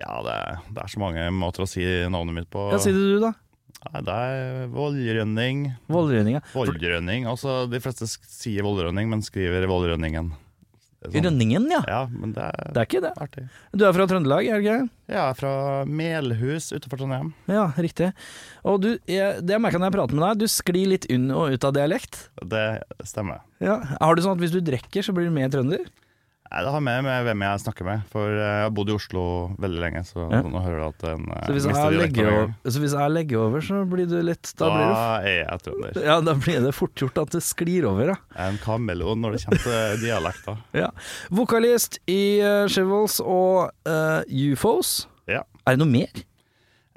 Ja, det er, det er så mange måter å si navnet mitt på. Ja, si det du, da. Nei, det er Vollrønning. Vollrønning, ja. Vollrønning. Altså, de fleste sier Vollrønning, men skriver Vollrønningen. Sånn- Rønningen, ja. Ja, men det er, Det er ikke det. artig. Du er fra Trøndelag, er du ikke? Jeg er fra Melhus utenfor Trondheim. Ja, riktig. Og du, jeg, det jeg merka når jeg prater med deg, du sklir litt unn og ut av dialekt. Det stemmer. Ja. Har du sånn at hvis du drikker, så blir du mer trønder? Nei, Det har med med hvem jeg snakker med, for jeg har bodd i Oslo veldig lenge, så Ja. nå hører du at en eh, Så hvis, over, så hvis jeg legger over, så blir du litt Da Da blir er jeg trønder. det, ja, da blir det fort gjort at det sklir over, ja. En kameleon når det kommer til dialekter. ja. Vokalist i uh, Shivels og uh, UFOs. Ja. Er det noe mer?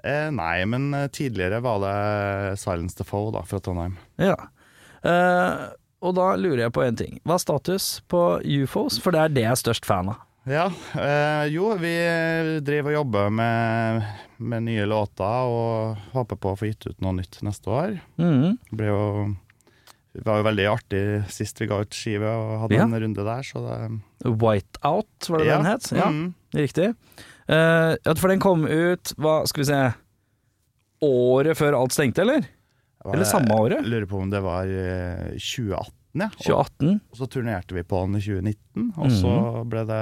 Eh, nei, men eh, tidligere var det Silence the Foe da, fra Trondheim. Ja. Eh, og da lurer jeg på en ting. Hva er status på UFOs? For det er det jeg er størst fan av. Ja, øh, jo, vi driver og jobber med, med nye låter og håper på å få gitt ut noe nytt neste år. Mm. Det jo det var jo veldig artig sist vi ga ut skive og hadde Ja. en runde der, så det Whiteout, var det Ja. den het? Ja, Mm. riktig. Uh, for den kom ut, hva skal vi se Året før alt stengte, eller? Var- Eller samme året? Jeg lurer på om det var eh, 2018, ja. Og, 2018. og så turnerte vi på den i 2019, og så ble det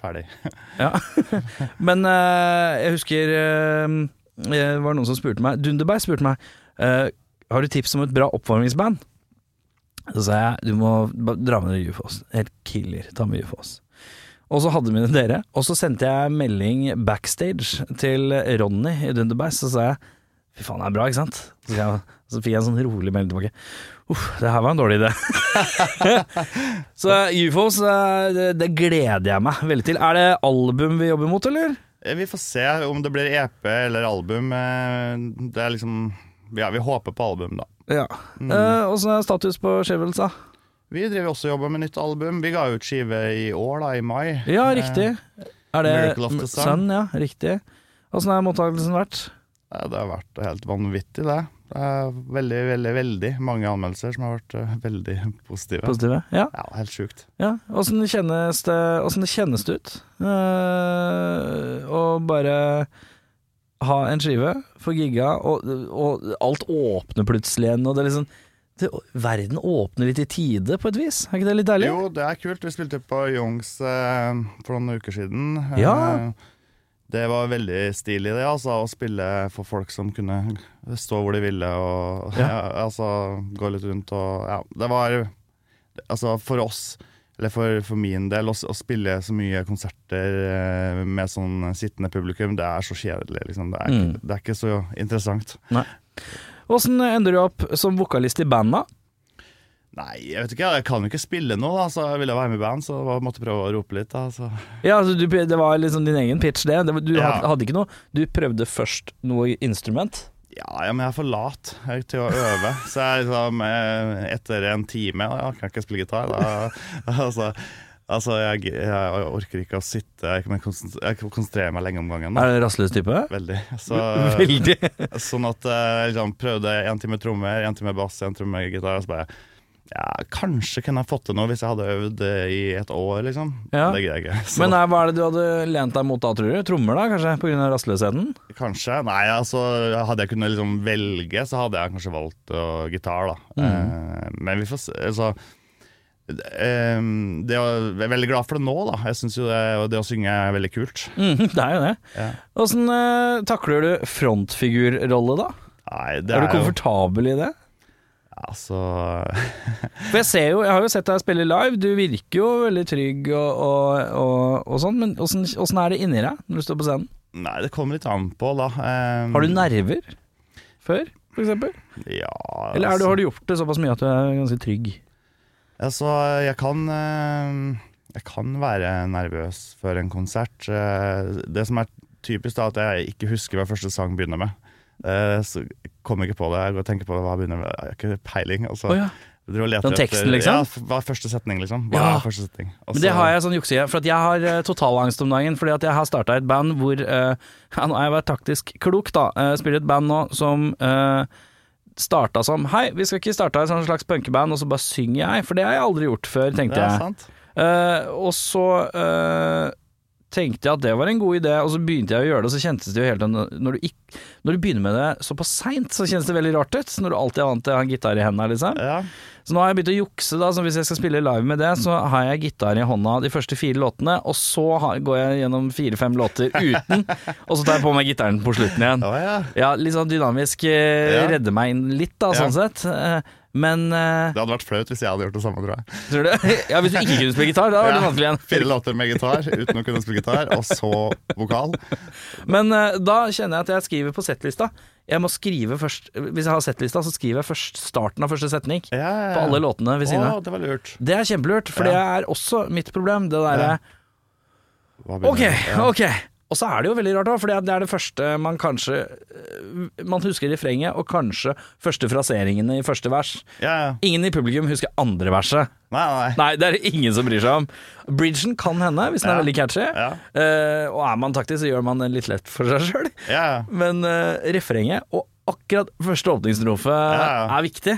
ferdig. Ja. Men eh, jeg husker eh, Det var noen som spurte meg Dunderberg spurte meg eh, Har du tips om et bra oppvarmingsband. Så sa jeg du må dra med dere UFOs. Helt killer. Ta med UFOs. Og så hadde vi dere, og så sendte jeg melding backstage til Ronny i Dunderberg. Så sa jeg fy faen, det er bra, ikke sant? Så, jeg, så fikk jeg en sånn rolig melding tilbake. Uff, det her var en dårlig idé. så UFOs, eh, det, det gleder jeg meg veldig til. Er det album vi jobber mot, eller? Eh, Vi får se om det blir EP eller album. eh, Det er liksom Ja, vi håper på album, da. Ja. Eh, Åssen er status på Shovels, da? Vi driver også og jobber med nytt album. Vi ga ut skive i år, da, i mai. Ja, riktig. Er det Miracle of the Sun. Ja, riktig. Åssen har mottakelsen vært? Eh, Det har vært helt vanvittig, det. Veldig, veldig, veldig mange anmeldelser som har vært eh, veldig positive. Positive? Ja. Ja, helt sjukt. ja. Åssen kjennes kjennes det ut uh, å bare ha en skive, få gigga, og, og alt åpner plutselig igjen, og det er liksom det, Verden åpner litt i tide, på et vis. Er ikke det litt deilig? Jo, det er kult. Vi spilte på Youngs eh, for noen uker siden. Ja. Eh, det var veldig stilig, det, altså, å spille for folk som kunne stå hvor de ville og Ja. ja. altså, gå litt rundt og Ja, det var Altså, for oss, eller for, for min del, å, å spille så mye konserter eh, med sånn sittende publikum, det er så kjedelig, liksom. Det er, Mm. det er ikke så interessant. Åssen ender du opp som vokalist i bandet? Nei, jeg vet ikke, jeg kan jo ikke spille nå, da, så jeg ville være med i band, så jeg måtte prøve å rope litt, da. Så. Ja, altså du, det var liksom din egen pitch, det. det du Ja. hadde, ikke noe Du prøvde først noe instrument. Ja, ja, men jeg er for lat jeg, til å øve. Så jeg liksom eh, Etter en time ja, kan jeg ikke spille gitar. Da, altså, altså jeg, jeg orker ikke å sitte Jeg, konsentrerer meg lenge om gangen. Da. Er det rastløs type? Veldig. Så, Veldig. sånn at jeg liksom prøvde en time trommer, en time bass, en time gitar. Og så bare ja, Kanskje kunne jeg fått til noe hvis jeg hadde øvd eh, i et år, liksom. Ja. Det greier jeg ikke. Så Men nei, hva er det du hadde lent deg mot da, tror du? Trommer, da, kanskje? Pga. rastløsheten? kanskje. Nei, altså hadde jeg kunnet liksom velge, så hadde jeg kanskje valgt uh, gitar, da. Eh, men vi får se. Altså, eh, det jeg er veldig glad for det nå, da. Jeg syns jo det, det å synge er veldig kult. Mm, det er jo det. Ja. Åssen eh, takler du frontfigurrolle, da? Nei, det Er du komfortabel jo i det? Altså For jeg ser jo, jeg har jo sett deg spille live, du virker jo veldig trygg og, og, og, og sånn, men åssen er det inni deg når du står på scenen? Nei, det kommer litt an på, da. Um, Har du nerver før, for eksempel? Ja, Eller er du, altså- har du gjort det såpass mye at du er ganske trygg? Altså, jeg kan uh... Jeg kan være nervøs før en konsert. Eh, Det som er typisk, da, at jeg ikke husker hva første sang begynner med. Eh, Så kom jeg ikke på det. Jeg går og tenker på hva begynner med. Jeg har ikke peiling. Altså. Oh, ja. Den teksten, etter- liksom? Ja, hva er første setning, liksom? Hva Ja. er første setning? Og Men det har jeg sånn jukseside, for at jeg har uh, totalangst om dagen. Fordi at jeg har starta et band hvor uh, Nå har jeg vært taktisk klok, da. Uh, spiller et band nå som uh, starta som Hei, vi skal ikke starte et sånt slags punkeband, og så bare synger jeg. For det har jeg aldri gjort før, tenkte Det jeg. sant. Eh, og så eh, tenkte jeg at det var en god idé, og så begynte jeg å gjøre det, og så kjentes det jo helt Når du, ikke, når du begynner med det såpass seint, så kjennes det veldig rart ut. Når du alltid er vant til å ha en gitar i hendene, liksom. Ja. Så nå har jeg begynt å jukse, da. Så hvis jeg skal spille live med det, så har jeg gitar i hånda de første fire låtene, og så har, går jeg gjennom fire-fem låter uten, og så tar jeg på meg gitaren på slutten igjen. Oh, ja. Ja, litt sånn dynamisk. eh, Redder meg inn litt, da, sånn sett. Eh, men uh, Det hadde vært flaut hvis jeg hadde gjort det samme, tror jeg. tror du Ja, hvis du ikke kunne spille gitar, da var det Ja. vanskelig igjen. Fire låter med gitar uten å kunne spille gitar, og så vokal. Men uh, da kjenner jeg at jeg skriver på settlista. Jeg må skrive først Hvis jeg har settlista, så skriver jeg først starten av første setning. Ja, ja, ja. På alle låtene ved siden av. det var lurt. Det er kjempelurt, for det er også mitt problem. Det derre Ja. Ok. Ok. Og så er det jo veldig rart, for det er det første man kanskje øh, Man husker refrenget, og kanskje første fraseringene i første vers. Ja, ja. Ingen i publikum husker andre verset. Nei, nei. Nei, det er det ingen som bryr seg om. Bridgen kan hende, hvis den Ja. er veldig catchy. Ja. Eh, og er man taktisk, så gjør man det litt lett for seg sjøl. Ja, ja. Men uh, refrenget, og akkurat første åpningsstrofe, ja. er viktig.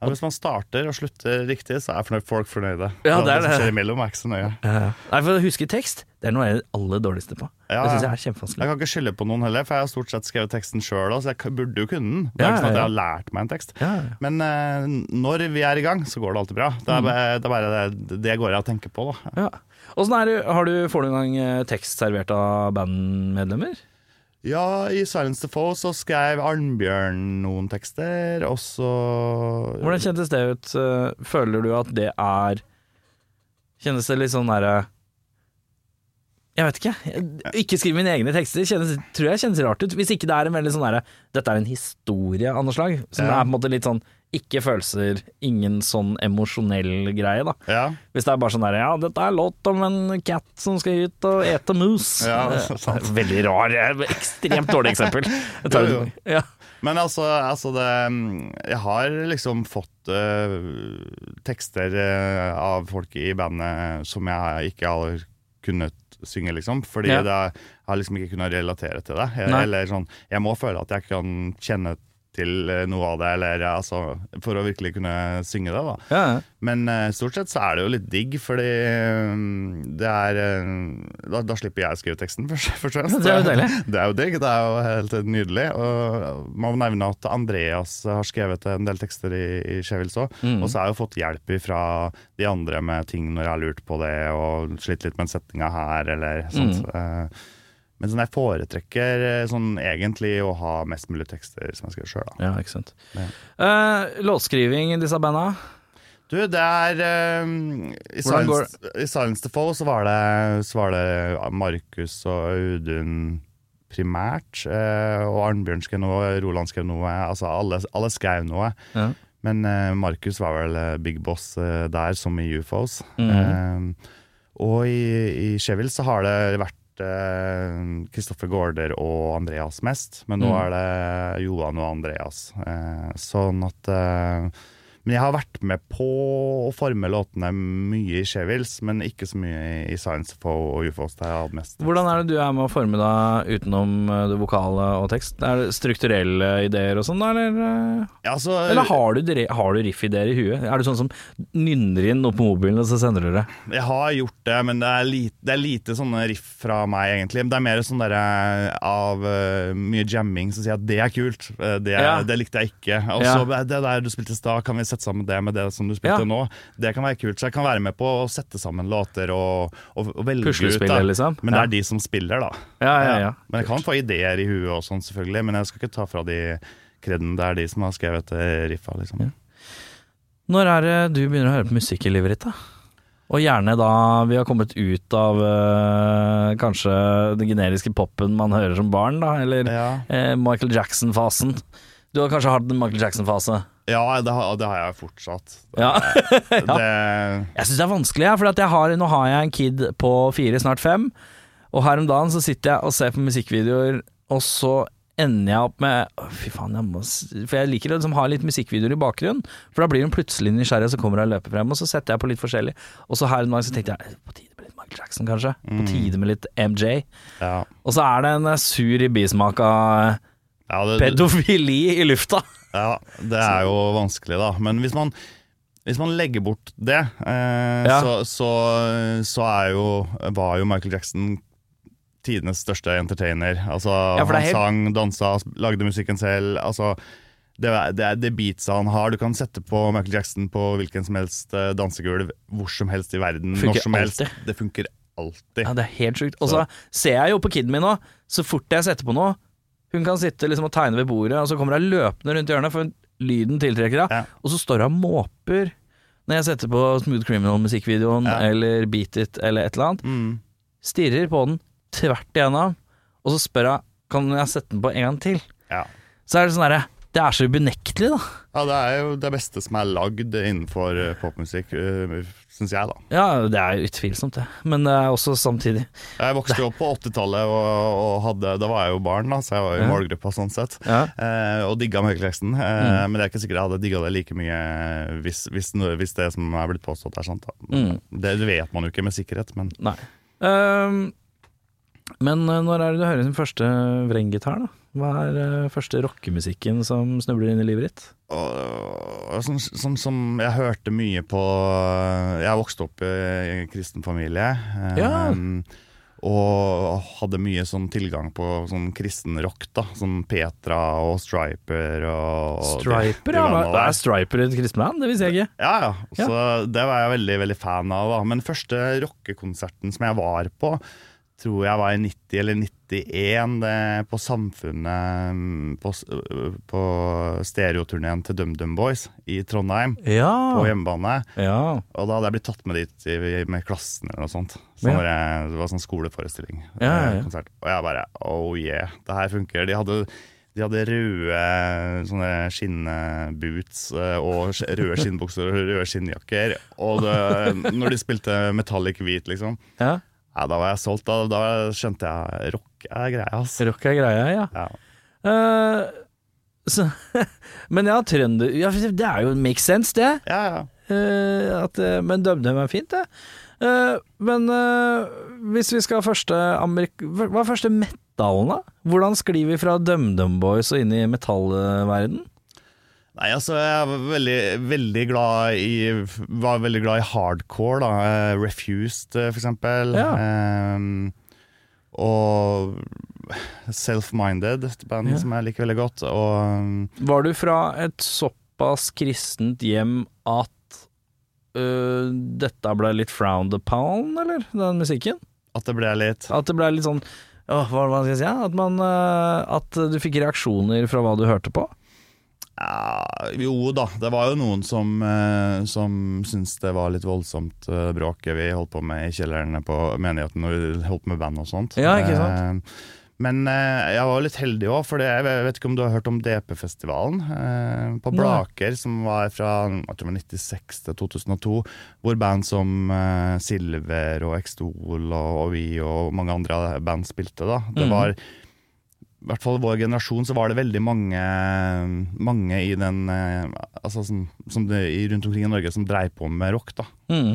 Ja, hvis man starter og slutter riktig, så er folk fornøyde. Ja, det er det. det. skjer imellom, er ikke så nøye. Nei, for å huske tekst, det er noe jeg er aller dårligste på. Ja, det syns jeg er Jeg kan ikke skylde på noen heller, for jeg har stort sett skrevet teksten sjøl så jeg burde jo kunne den. Det Ja, er ikke sånn at jeg har lært meg en tekst. Ja, ja. Men uh, når vi er i gang, så går det alltid bra. Det Mm. er, bare- det, er bare det, det går jeg og tenker på, da. Ja. Åssen er det, har du, får du en gang eh, tekst servert av bandmedlemmer? Ja, i Silence the Foe så skrev Arnbjørn noen tekster, og så Hvordan kjentes det ut? Eh, Føler du at det er Kjennes det litt sånn derre Jeg vet ikke. Jeg- Ikke skrive mine egne tekster kjennes, tror jeg kjennes rart ut. Hvis ikke det er en veldig sånn derre Dette er en historie av noe slag. Som Ja. er på en måte litt sånn ikke følelser, ingen sånn emosjonell greie, da. Ja, Hvis det er bare sånn der Ja, dette er låt om en katt som skal ut og ete mus. Ja, Eh. Veldig rar. eh, Ekstremt dårlig eksempel. Jo, jo. Ja. Men altså, altså det, Jeg har liksom fått uh, tekster av folk i bandet som jeg ikke har kunnet synge, liksom. Fordi Ja. det, jeg har liksom ikke kunnet relatere til det. Jeg, eller sånn, jeg må føle at jeg kan kjenne til eh, noe av det, eller altså For å virkelig kunne synge det. Ja. Men eh, stort sett så er det jo litt digg, fordi eh, det er da, da slipper jeg å skrive teksten, først og fremst. Det er jo deilig. Det er jo digg, det er jo helt nydelig. Og må nevne at Andreas har skrevet en del tekster i, i Chevils òg. Mm. Og så har jeg jo fått hjelp fra de andre med ting når jeg har lurt på det, og slitt litt med setninga her, eller sånt. Mm. Men sånn jeg foretrekker eh, sånn egentlig å ha mest mulig tekster som jeg skriver sjøl. Ja, ikke sant. Ja. Uh, låtskriving i disse banda? Du, det er eh, i, Silence, I Silence the Foe så var det, så var det Markus og Audun primært. Uh, og Arnbjørn skrev noe, Roland skrev noe. Altså alle, alle skrev noe. Ja. Men uh, Markus var vel big boss der, som i UFOs. Mhm. Eh, og i, i Sheville så har det vært Kristoffer Gaarder og Andreas mest, men nå mm. er det Johan og Andreas. Eh, sånn at eh, Men jeg har vært med på å forme låtene mye i Shevils, men ikke så mye i Science og UFOs. Det er mest Hvordan er det du er med å forme da utenom eh, det vokale og tekst? Er det strukturelle ideer og sånn, da, eller? eh? ja, altså, Eller har du, har du riff-ideer i huet? Er du sånn som nynner inn noe på mobilen, og så sender du det? Jeg har gjort det, men det er lite, det er lite sånne riff fra meg, egentlig. Det er mer sånn derre av eh, mye jamming som sier at det er kult. Det, Ja. det likte jeg ikke. Og så ja. det der du spilte i stad, kan vi sette sammen det med det som du spilte Ja. nå? Det kan være kult. Så jeg kan være med på å sette sammen låter og, og, og velge ut. Da. liksom? Men det er de som spiller, da. Ja, ja, ja. Men jeg kan få ideer i huet og sånn, selvfølgelig. Men jeg skal ikke ta fra de kreden. Det er de som har skrevet eh, riffa, liksom. Når er det du begynner å høre på musikk i livet ditt, da? Og gjerne da vi har kommet ut av øh, kanskje den generiske popen man hører som barn, da, eller Ja, eh, Michael Jackson-fasen. Du har kanskje hatt en Michael Jackson-fase? Ja det, har, det har jeg fortsatt. Ja. Det, Jeg syns det er vanskelig, for har, nå har jeg en kid på fire, snart fem. Og her om dagen så sitter jeg og ser på musikkvideoer, og så ender jeg opp med Å, Fy faen, jeg må For jeg liker å liksom ha litt musikkvideoer i bakgrunnen, for da blir hun plutselig nysgjerrig, og så kommer hun og løper frem, og så setter jeg på litt forskjellig. Og så her om dagen så tenkte jeg på tide med litt Michael Jackson, kanskje. På tide med litt MJ. ja. Og så er det en eh, sur i bismak av Ja, det, pedofili i lufta. ja, det er jo vanskelig, da. Men hvis man, hvis man legger bort det, eh, Ja. så, så, så jo, var jo Michael Jackson tidenes største entertainer. Altså, Ja, han han sang, dansa, lagde musikken selv. Altså, det, det, er det beatsa han har. Du kan sette på Michael Jackson på hvilken som helst eh, dansegulv hvor som helst i verden. Når som helst. alltid. Det funker alltid. Ja, det er helt sjukt. Og så ser jeg jo på kiden min nå, så fort jeg setter på noe Hun kan sitte liksom og tegne ved bordet, og så kommer hun løpende rundt hjørnet, for lyden tiltrekker henne. Ja. Og så står hun og måper når jeg setter på Smooth Criminal-musikkvideoen Ja. eller Beat It eller et eller annet. Mm. Stirrer på den tvert igjennom, og så spør hun kan jeg sette den på en gang til. Ja. Så er det sånn herre Det er så ubenektelig, da. ja, det er jo det beste som er lagd innenfor eh, popmusikk, uh, syns jeg, da. Ja, det er utvilsomt, det. Men det er også samtidig Jeg vokste jo opp på 80-tallet, og, og hadde, da var jeg jo barn, da, så jeg var i Ja. målgruppa sånn sett. Ja. Eh, og digga Jackson. Eh, Mm. Men det er ikke sikkert jeg hadde digga det like mye hvis, hvis, hvis det som er blitt påstått, er sant. Da. Mm. Det vet man jo ikke med sikkerhet, men Nei. Ehm, men eh, når er det du hører din første vrenggitar, da? Hva er uh, første rockemusikken som snubler inn i livet ditt? Uh, som, som, som jeg hørte mye på Jeg vokste opp i en kristen familie. eh, Ja. Og hadde mye sånn tilgang på sånn kristen rock. da Sånn Petra og Striper og og Striper, de ja. det Hva er Striper et kristent band? Det visste jeg ikke. Ja, ja. Så det var jeg veldig veldig fan av. da Men første rockekonserten som jeg var på, tror jeg var i 90 eller 91, det, på Samfunnet mm, På, s- på stereoturneen til DumDum Boys i Trondheim, på hjemmebane. ja. Og da hadde jeg blitt tatt med dit i, med klassen eller noe sånt. Så Ja. jeg, det var sånn skoleforestilling. Ja, ja, ja. eh, Konsert. Og jeg bare oh yeah, det her funker. De hadde de hadde røde sånne skinnboots eh, og røde skinnbukser og røde skinnjakker. Og det, når de spilte metallic hvit, liksom, ja. Ja, da var jeg solgt. Da, da skjønte jeg rock er greia, altså. Rock er greia, ja. Ja. Uh, så, men ja, trønder ja, Det er jo make sense, det. Ja, ja. Uh, at, eh, men DumDum er fint, det. Uh, men hvis vi skal ha første Amerik hva er første metallen, da? Hvordan sklir vi fra DumDum Boys og inn i metallverden? Nei, altså, jeg var veldig, veldig glad i Var veldig glad i hardcore, da. Eh, Refused, eh, for eksempel. Ja. Um, og Self-Minded, et band Ja. som jeg liker veldig godt. Og um, Var du fra et såpass kristent hjem at uh, dette ble litt frowned upon, eller? Den musikken? at det ble litt At det ble litt sånn Åh, hva skal si? At, man, uh, at du fikk reaksjoner fra hva du hørte på? Ja, Jo da, det var jo noen som, eh, som syntes det var litt voldsomt eh, bråket vi holdt på med i kjelleren på menigheten når vi holdt på med band og sånt. Ja, ikke sant? Eh, men eh, jeg var litt heldig òg, for jeg vet ikke om du har hørt om DP-festivalen eh, på Nei. Blaker, som var fra jeg tror 96 til 2002, hvor band som eh, Silver og Extol og, og vi og mange andre band spilte. da. Det Mhm. var i hvert fall i vår generasjon så var det veldig mange, mange i den eh, altså som, som det, rundt omkring i Norge som dreiv på med rock. da. Mm.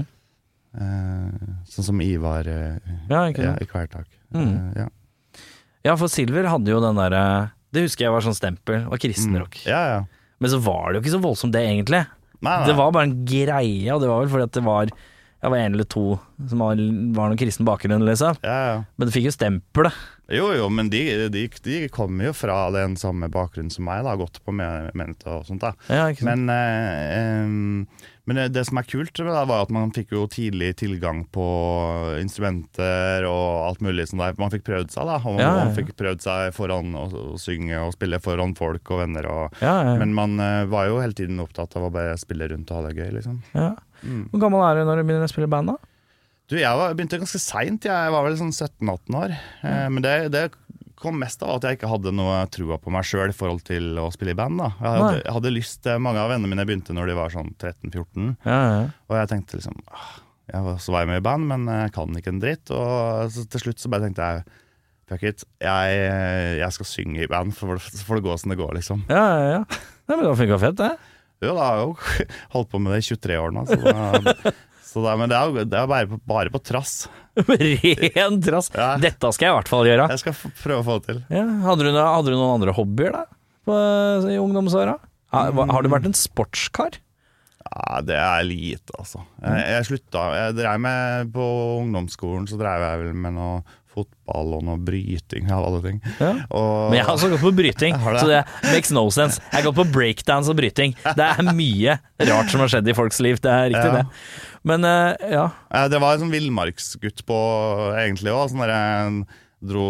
Eh, sånn som Ivar eh, Ja, ikke ja, i Kvelertak. Mm. Eh, ja. Ja, for Silver hadde jo den derre Det husker jeg var sånn stempel, var kristenrock. Ja, ja. Men så var det jo ikke så voldsomt, det, egentlig. Nei, nei. Det var bare en greie, og det var vel fordi at det var Jeg var en eller to som var, var noen kristen bakgrunn, liksom. ja, ja. Men det fikk jo stempelet. Jo, jo, men de, de, de kommer jo fra den samme bakgrunnen som meg, da, gått på ment og sånt. da. Ja? Men, eh, Men det, det som er kult, da, var at man fikk jo tidlig tilgang på instrumenter og alt mulig sånn der. Man fikk prøvd seg, da. Og ja. man fikk prøvd seg foran å, å synge og spille foran folk og venner. Og. Men man eh, var jo hele tiden opptatt av å bare spille rundt og ha det gøy, liksom. ja. Mm. Hvor gammel er du når du begynner å spille i band, da? Du, jeg var, begynte ganske seint. Jeg var vel sånn 17-18 år. Eh, men det, det kom mest av at jeg ikke hadde noe trua på meg sjøl i forhold til å spille i band. da Jeg hadde, jeg hadde lyst Mange av vennene mine begynte når de var sånn 13-14. Ja, ja. Og jeg tenkte liksom jeg var, Så var jeg med i band, men jeg kan ikke en dritt. Og så til slutt så bare tenkte jeg Fuck it. Jeg, jeg skal synge i band, så får det gå som det går, liksom. ja, ja, ja. Nei, men det funka fett, det. Jo, da har jeg jo holdt på med det i 23 år nå. Så da, så da, men det er, det er bare, på, bare på trass. Ren trass. Ja. Dette skal jeg i hvert fall gjøre. Jeg skal prøve å få det til. Ja. Hadde, du, hadde du noen andre hobbyer da? På, I ungdomsåra? Har, Har du vært en sportskar? Ja, det er lite, altså. Jeg, jeg slutta Jeg drev med På ungdomsskolen så drev jeg vel med noe fotball og noe bryting av alle ting. Ja. Og, Men jeg har også gått på bryting, det? så det makes no sense. Jeg har gått på breakdance og bryting. Det er mye rart som har skjedd i folks liv, det er riktig Ja. det. Men eh, ja. Det var en sånn villmarksgutt på egentlig òg. Sånn der jeg dro,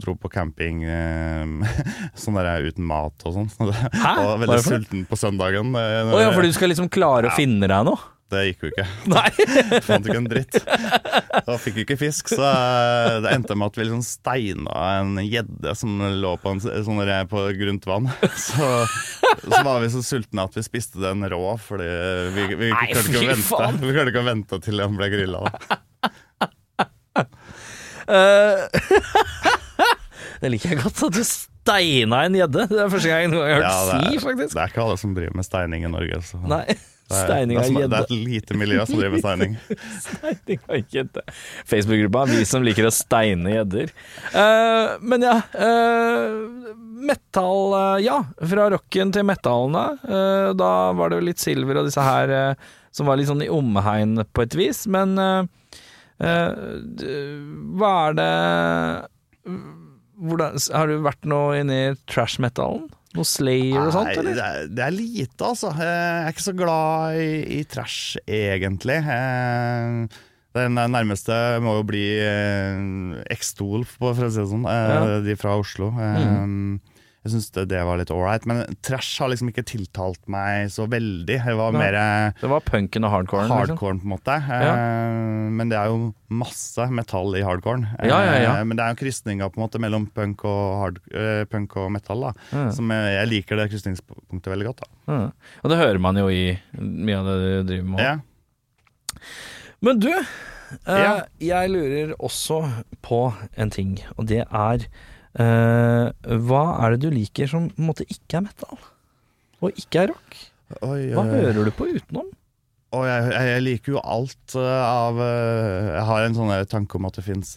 dro på camping eh, sånn der uten mat og sånn. Og veldig sulten på søndagen. Eh, Å ja, for du skal liksom klare å finne deg noe? Det gikk jo ikke. Nei. Fant ikke en dritt. Da fikk vi ikke fisk, så eh, det endte med at vi liksom steina en gjedde som lå på, en, sånn på grunt vann. Så, så var vi så sultne at vi spiste den rå, fordi vi, vi, Nei, klarte, ikke å vente, vi klarte ikke å vente til den ble grilla. Eh, det liker jeg godt, at du steina en gjedde. Det er første gang jeg har hørt Ja, det, si, er, faktisk. det er ikke alle som driver med steining i Norge. Så. Nei, steining av er, det er et lite miljø som driver med steining. Steining av gjedde. Facebook-gruppa, vi som liker å steine gjedder. Uh, men ja, uh, metal uh, Ja, fra rocken til metallene. Uh, da var det jo litt Silver og disse her som var litt sånn i omhegn på et vis, men hva er det hvordan, Har du vært noe inni trash-metallen? Noe Slayer og sånt, eller? det er, det er lite, altså. Jeg er ikke så glad i, i trash, egentlig. Eh, Den nærmeste må jo bli eh, X-Stol, for å si det sånn. eh. De fra Oslo. Eh, Jeg syns det, det var litt ålreit. Men trash har liksom ikke tiltalt meg så veldig. Det var Nei. mer eh, Det var punken og hardcoren? Liksom. på en måte. Eh, Men det er jo masse metall i hardcoren. Ja, ja, ja. Eh, Men det er jo krysninga på en måte mellom punk og, hard, eh, punk og metall. da mm. Som jeg, jeg liker det krysningspunktet veldig godt. da Ja. Og det hører man jo i mye av det du driver med. Ja. Men du, eh, Ja. jeg lurer også på en ting, og det er eh, Hva er det du liker som på en måte ikke er metal? Og ikke er rock? Oi, Hva oi. hører du på utenom? Og jeg, jeg, liker jo alt eh, av eh, Jeg har en sånn tanke om at det fins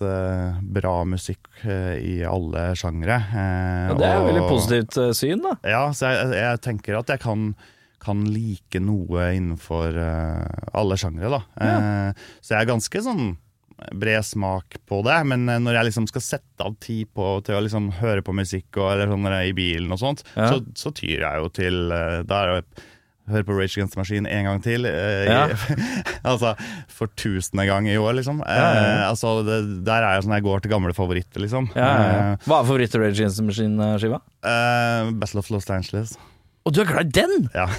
bra musikk eh, i alle sjangre. eh, Ja, det er jo veldig positivt eh, syn, da. Ja, så jeg, jeg tenker at jeg kan, kan like noe innenfor eh, alle sjangre, da. Ja. så jeg er ganske sånn bred smak på det, men eh, når jeg liksom skal sette av tid på, til å liksom høre på musikk og, eller sånn i bilen og sånt, Ja. så, så tyr jeg jo til eh, Da er det å høre på Rage Against the Machine en gang til. eh, Ja. altså for tusende gang i år, liksom. Ja, ja. Eh, altså, det, der er jeg sånn jeg går til gamle favoritter, liksom. Ja. Hva er favoritt-Rage Against the Machine-skiva? Eh, Battle of Los Angeles. Og du er glad i den?! Ja.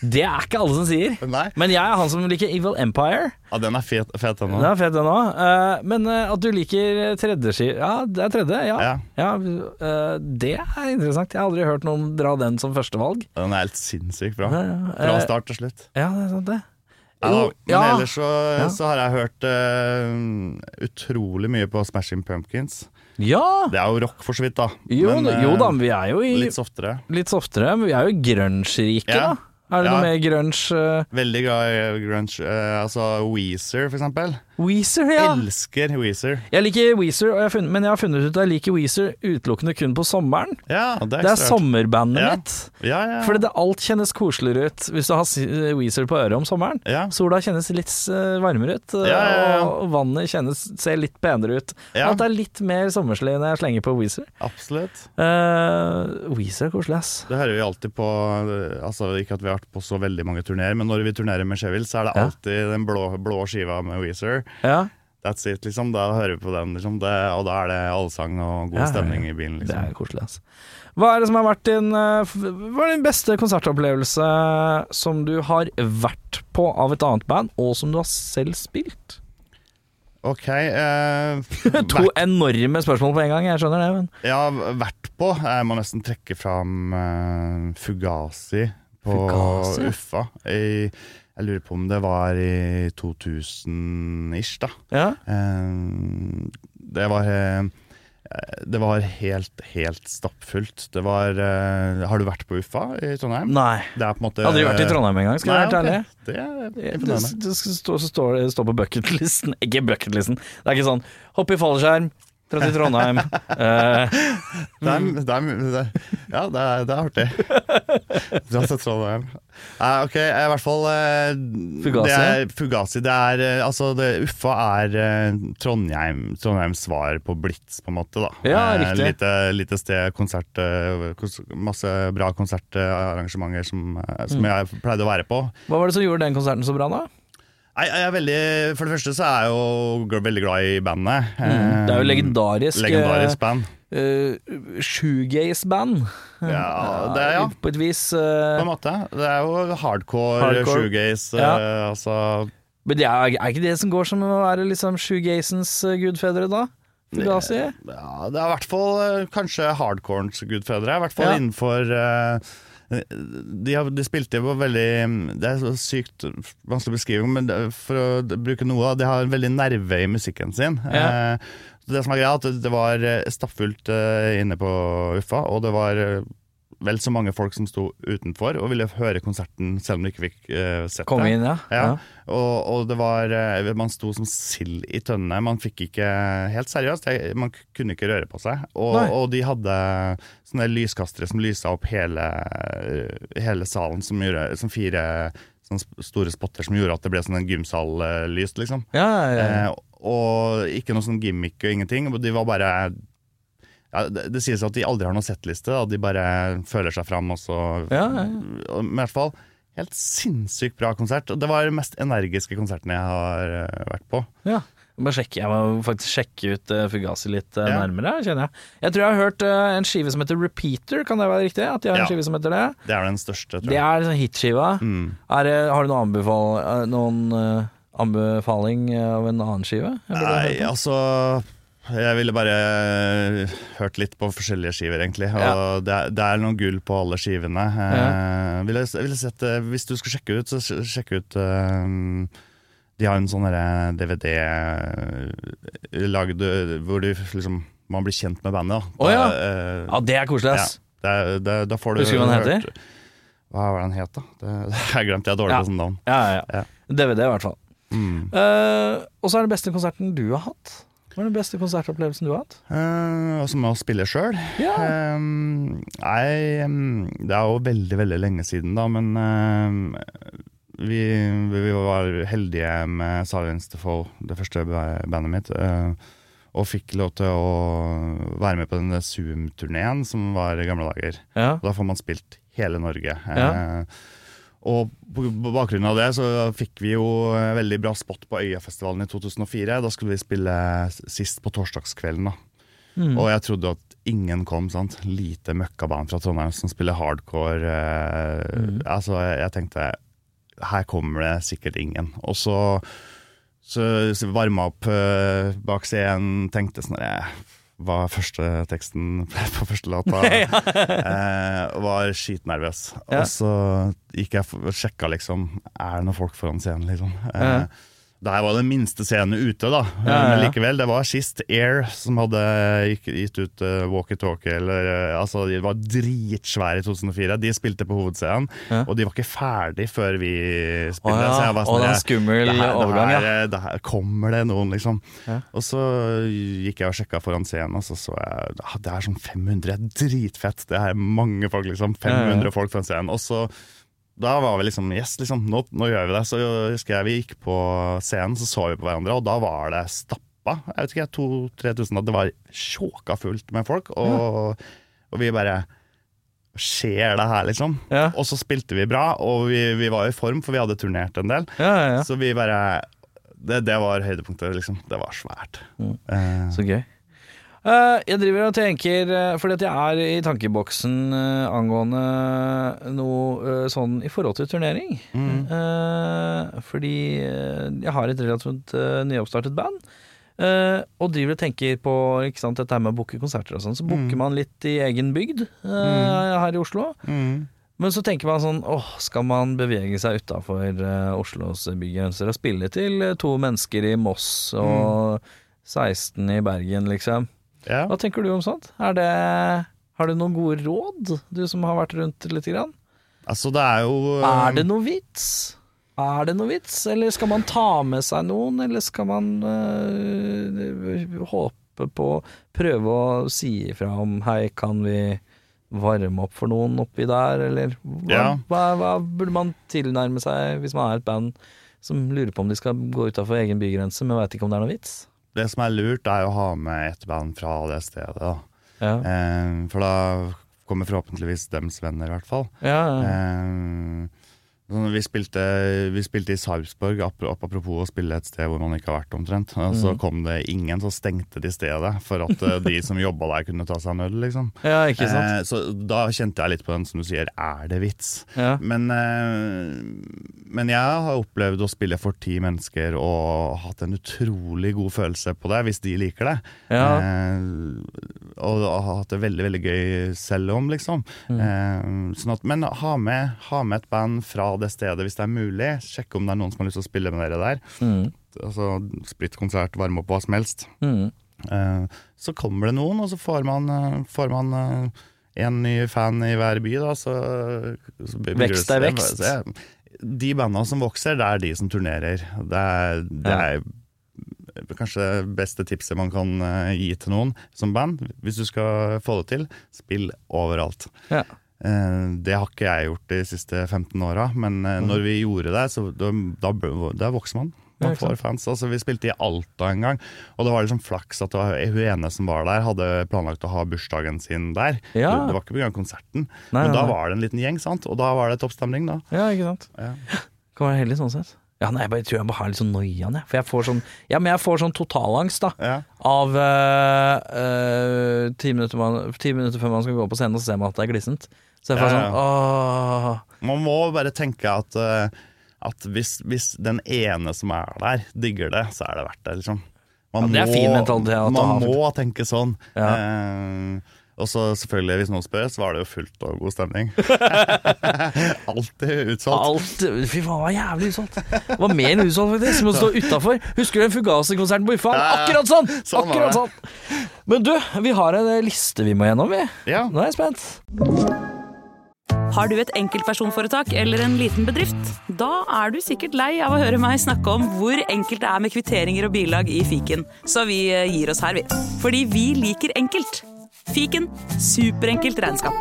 Det er ikke alle som sier. Nei. Men jeg er han som liker Evil Empire. Ja, den er fet, fet den òg. er den òg. men uh, at du liker tredje ski... Ja, det er tredje, ja. Ja. ja uh, det er interessant. Jeg har aldri hørt noen dra den som førstevalg. Den er helt sinnssykt bra. Fra Eh, start til slutt. Ja, det er sant, det. Ja, da, men ja. ellers så, så har jeg hørt eh, utrolig mye på Smashing Pumpkins. Ja! Det er jo rock, for så vidt, da. Jo, Men, eh, jo da, men vi er jo i Litt litt, softere. softere. Men vi er jo grunge-rike, Ja. da. Er det Ja. noe med grunge eh, Veldig glad i grunge. Uh, altså Weezer, for eksempel. Weezer, ja. Elsker Weezer. Jeg liker Weezer, jeg funnet, men jeg har funnet ut at jeg liker Weezer utelukkende kun på sommeren. Ja, det er, Det er sommerbandet Ja. mitt. Ja, ja. Fordi det alt kjennes koseligere ut hvis du har Weezer på øret om sommeren. ja. Sola kjennes litt eh, varmere ut, eh, Ja, ja, og vannet kjennes, ser litt penere ut. Ja. Alt er litt mer sommerslig når jeg slenger på Weezer. Absolutt. Uh, Weezer er koselig, ass. Det hører vi alltid på eh, Altså Ikke at vi har vært på så veldig mange turneer, men når vi turnerer med Sheville, så er det Ja. alltid den blå, blå skiva med Weezer. Ja, That's it, liksom. Da hører vi på den, liksom. Det, og da er det allsang og god Ja, ja, ja. stemning i bilen, det liksom. er koselig, altså. Hva er det som har vært din eh, Hva er din beste konsertopplevelse som du har vært på av et annet band, og som du har selv spilt? OK. Eh, To enorme spørsmål på en gang, jeg skjønner det, men Ja, vært på. Jeg må nesten trekke fram eh, Fugazi på? Uffa. I, jeg lurer på om det var i 2000-ish, da. Ja. Eh, det var eh, Det var helt, helt stappfullt. Det var uh, Har du vært på Uffa i Trondheim? Nei. Det er på en måte Aldri vært i Trondheim engang, skal jeg være helt ærlig. Det er Det, det, det står på bucketlisten Ikke bucketlisten. Det er ikke sånn hopp i fallskjerm, dra til Trondheim. uh, Det er, det er, det ja, det er, det er artig. Dra til Trondheim. Uh, ok, i hvert fall uh, Fugazi? Det er, Fugazi. Det er eh, Altså, det, Uffa er eh, Trondheim, Trondheims svar på Blitz, på en måte. da Ja, Eh, riktig. Lite, lite sted, konsert eh, kons- Masse bra konsertarrangementer som, eh, som Mm. jeg pleide å være på. hva var det som gjorde den konserten så bra, da? Nei, jeg er veldig, For det første så er jeg jo veldig glad i bandet. Mm. Det er jo Eh, legendarisk, Legendarisk band. uh, shoegaze-band. Ja, det er ja. På et vis. På eh, en måte. Det er jo hardcore, Hardcore. shoegaze, Ja. Uh, altså men det er, er ikke det som går som å være liksom shoegazens eh, gudfedre, da? Det, Ja, det er i hvert fall eh, kanskje hardcorens gudfedre. I hvert fall Ja. innenfor eh, de, har, de spilte jo veldig Det er så sykt vanskelig å beskrive, men for å bruke noe De har en veldig nerve i musikken sin. Ja. Eh, det som er greia, at det var stappfullt eh, inne på Uffa, og det var eh, vel så mange folk som sto utenfor og ville høre konserten selv om de ikke fikk uh, sett Kom det. inn, ja. Ja. Og, og det var uh, Man sto som sild i tønne. Man fikk ikke Helt seriøst, jeg, man kunne ikke røre på seg. Og, og de hadde sånne lyskastere som lysa opp hele, hele salen, som gjorde som fire sånne store spotter som gjorde at det ble sånn en gymsal Lyst liksom. Ja, ja, ja. Eh, og ikke noe sånn gimmick og ingenting. De var bare ja, det, det sies at de aldri har noen settliste, da. de bare føler seg fram. Og så, Ja, ja, og- Men i hvert fall helt sinnssykt bra konsert. Det var den mest energiske konserten jeg har eh, vært på. ja. Bare sjekke, jeg må faktisk sjekke ut uh, Fugazi litt eh, Ja. nærmere, kjenner jeg. Jeg tror jeg har hørt eh, en skive som heter Repeater, kan det være riktig? At de har en skive som heter det? Det er den største, tror Det er en sånn hitskiva. Mm. Er, har du noen, anbefal, eh, noen eh, anbefaling av en annen skive? Nei, altså Jeg ville bare eh, hørt litt på forskjellige skiver, egentlig. Og Ja. det, er, det er noen gull på alle skivene. Eh, ville, vil jeg sette, hvis du skal sjekke ut, så sj- sjekk ut eh, De har en sånn DVD eh, lagd eh, hvor du liksom man blir kjent med bandet. Da. Oh, ja. Eh, Ja, det er koselig, ja, det, det, da får du Husker du hva den heter? Hva var den het, da? Det, jeg glemte, jeg dårlig Ja. på sånn navn. Ja, ja, Ja. ja. DVD, i hvert fall. Mm. Eh, og så er det beste konserten du har hatt. Hva er den beste konsertopplevelsen du har hatt? Uh, og med å spille sjøl. Ja. Um, nei, um, det er jo veldig, veldig lenge siden, da, men uh, vi, vi var heldige med Silence the Fall, det første bandet mitt, uh, og fikk lov til å være med på den Zoom-turneen som var i gamle dager. Ja. Da får man spilt hele Norge. Ja. Eh, og på bakgrunn av det så fikk vi jo eh, veldig bra spot på Øyafestivalen i 2004. Da skulle vi spille sist på torsdagskvelden. da. Mm. Og jeg trodde at ingen kom. sant? Lite møkkaband fra Trondheim som spiller hardcore. Eh, Mm. Altså, jeg, tenkte her kommer det sikkert ingen. Og så, så, så varma opp eh, bak scenen, tenkte sånn eh, Hva er første teksten på første låta? eh, var skitnervøs. Ja. Og så gikk jeg og sjekka liksom Er det noen folk foran scenen, liksom. Eh, det her var den minste scenen ute, da. Ja, ja, Men likevel, det var sist Air som hadde gitt ut uh, walkietalkie. Eller, eh, altså, de var dritsvære i 2004. De spilte på hovedscenen, Ja. og de var ikke ferdig før vi spilte. ja, så jeg var sånn, det er skummel det her, overgang, det her, det her kommer det noen, liksom. Og så gikk jeg og sjekka foran scenen, og så så jeg ah, det er sånn 500. Dritfett! Det er mange folk, liksom. 500 Ja, ja. folk foran scenen. Og så da var vi liksom Yes, liksom, nå, nå gjør vi det. Så husker jeg vi gikk på scenen, så så vi på hverandre, og da var det stappa. Jeg vet ikke, 2000-3000. Det var sjåka fullt med folk. Og, og vi bare Skjer det her, liksom? Ja. Og så spilte vi bra, og vi, vi var i form, for vi hadde turnert en del. Ja. Så vi bare Det, det var høydepunktet, liksom. Det var svært. Eh, Så gøy. Uh, jeg driver og tenker, uh, fordi at jeg er i tankeboksen uh, angående noe eh, sånn i forhold til turnering. Eh, fordi eh, jeg har et relativt uh, nyoppstartet band. Uh, og driver og tenker på ikke sant, dette her med å booke konserter og sånn. Så booker man litt i egen bygd eh, her i Oslo. mm. Men så tenker man sånn åh, skal man bevege seg utafor uh, Oslos bygrenser og spille til to mennesker i Moss og 16 i Bergen, liksom? Ja. Hva tenker du om sånt? Er det, har du noen gode råd, du som har vært rundt lite grann? Altså, det er jo Er det noe vits? Er det noe vits, eller skal man ta med seg noen, eller skal man øh, håpe på Prøve å si ifra om hei, kan vi varme opp for noen oppi der, eller hva, Ja. hva, hva burde man tilnærme seg hvis man er et band som lurer på om de skal gå utafor egen bygrense, men veit ikke om det er noe vits? Det som er lurt, er å ha med et band fra det stedet. Da. Ja, Eh, for da kommer forhåpentligvis dems venner, i hvert fall. ja, ja. Sånn, vi, spilte, vi spilte i Sarpsborg, apropos å spille et sted hvor man ikke har vært omtrent. Og så Mhm. kom det ingen, så stengte de stedet for at eh, de som jobba der, kunne ta seg en øl, liksom. ja, ikke sant? Eh, så da kjente jeg litt på den som du sier, er det vits? Ja. Men, eh, men jeg har opplevd å spille for ti mennesker og hatt en utrolig god følelse på det, hvis de liker det. Ja. Eh, og har hatt det veldig veldig gøy selv om, liksom. Mm. Eh, sånn at, men ha med, ha med et band fra det stedet hvis det er mulig. Sjekke om det er noen som har lyst til å spille med dere der. Mm. Altså Splittkonsert, varme opp hva som helst. Mm. Eh, så kommer det noen, og så får man, eh, får man eh, en ny fan i hver by, da, så, så Vekst er vekst. De bandene som vokser, det er de som turnerer. Det er, det Ja. er kanskje det beste tipset man kan eh, gi til noen som band. Hvis du skal få det til, spill overalt. Ja. Eh, det har ikke jeg gjort de siste 15 åra, men eh, når vi gjorde det, så da, da, vokser man. Man får fans. Altså, vi spilte i Alta en gang, og det var liksom flaks at hun ene som var der, hadde planlagt å ha bursdagen sin der. Ja. Det, var ikke pga. konserten, Nei, men nei, da nei. var det en liten gjeng, sant? og da var det toppstemning. da. ja, ikke sant? Ja. Kan være heldig sånn sett. Ja, nei, jeg bare tror jeg bare har litt sånn noia, jeg. For jeg får sånn Ja, men jeg får sånn totalangst, da. Ja. Av eh, eh, ti, minutter man, ti minutter før man skal gå på scenen, og så ser man at det er glissent. Så jeg får Ja, sånn åh Man må bare tenke at, uh, at hvis, hvis den ene som er der, digger det, så er det verdt det, liksom. Man Ja, det er fin mentalitet å Man må tenke sånn. Ja. Uh, og så selvfølgelig, hvis noen spør, så var det jo fullt og god stemning. Alltid utsolgt. Alt Fy faen, det var jævlig utsolgt. Det var mer enn utsolgt, faktisk. Som å stå utafor. Husker du den Fugase-konserten på? Ja, ja. Akkurat sånn! Sånn Akkurat sånn. Men du, vi har en liste vi må gjennom, vi. Ja. Nå er jeg spent. Har du et enkeltpersonforetak eller en liten bedrift? Da er du sikkert lei av å høre meg snakke om hvor enkelt det er med kvitteringer og bilag i fiken, så vi eh, gir oss her, vi. Fordi vi liker enkelt. Fiken superenkelt regnskap.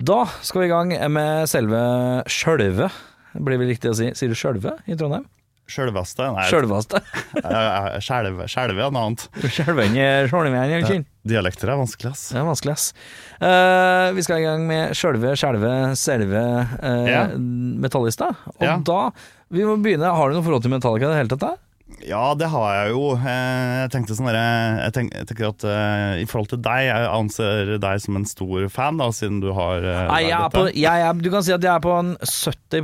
Da skal vi i gang med selve sjølve. Blir vel riktig å si. Sier du sjølve i Trondheim? Sjølveste. Nei, Sjølvaste. skjelve er noe annet. Sjølvenge, sjølvenge, Dialekter er vanskelig, ass. Det er vanskelig, ass. Uh, vi skal i gang med sjølve, skjelve, selve uh, yeah. Metallista. Og yeah. da Vi må begynne. Har du noe forhold til Metallica i det hele tatt? Ja, det har jeg jo. Eh, Jeg tenkte sånn Jeg tenk- jeg tenker at uh, i forhold til deg, jeg anser deg som en stor fan, da, siden du har uh, Nei, jeg er på, jeg er, du kan si at jeg er på en 70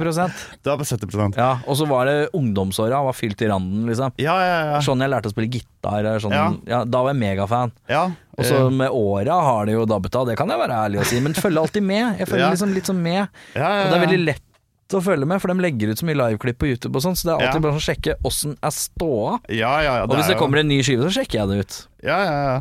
Du er på 70% Ja, Og så var det ungdomsåra. Var fylt i randen, liksom. Ja, ja, ja. Sånn jeg lærte å spille gitar. Sånn, ja. Ja. da var jeg megafan. ja. Og så eh, med åra har det jo dabbet av, det kan jeg være ærlig å si. Men følger alltid med. Jeg følger liksom litt sånn med. ja, ja, Og det er veldig lett å følge med, for de legger ut så mye liveklipp på YouTube og sånn, så det er alltid Ja. bare sånn å sjekke åssen er ståa. Ja, ja, ja, Og hvis det jo- kommer en ny skive, så sjekker jeg det ut. Ja, ja, ja.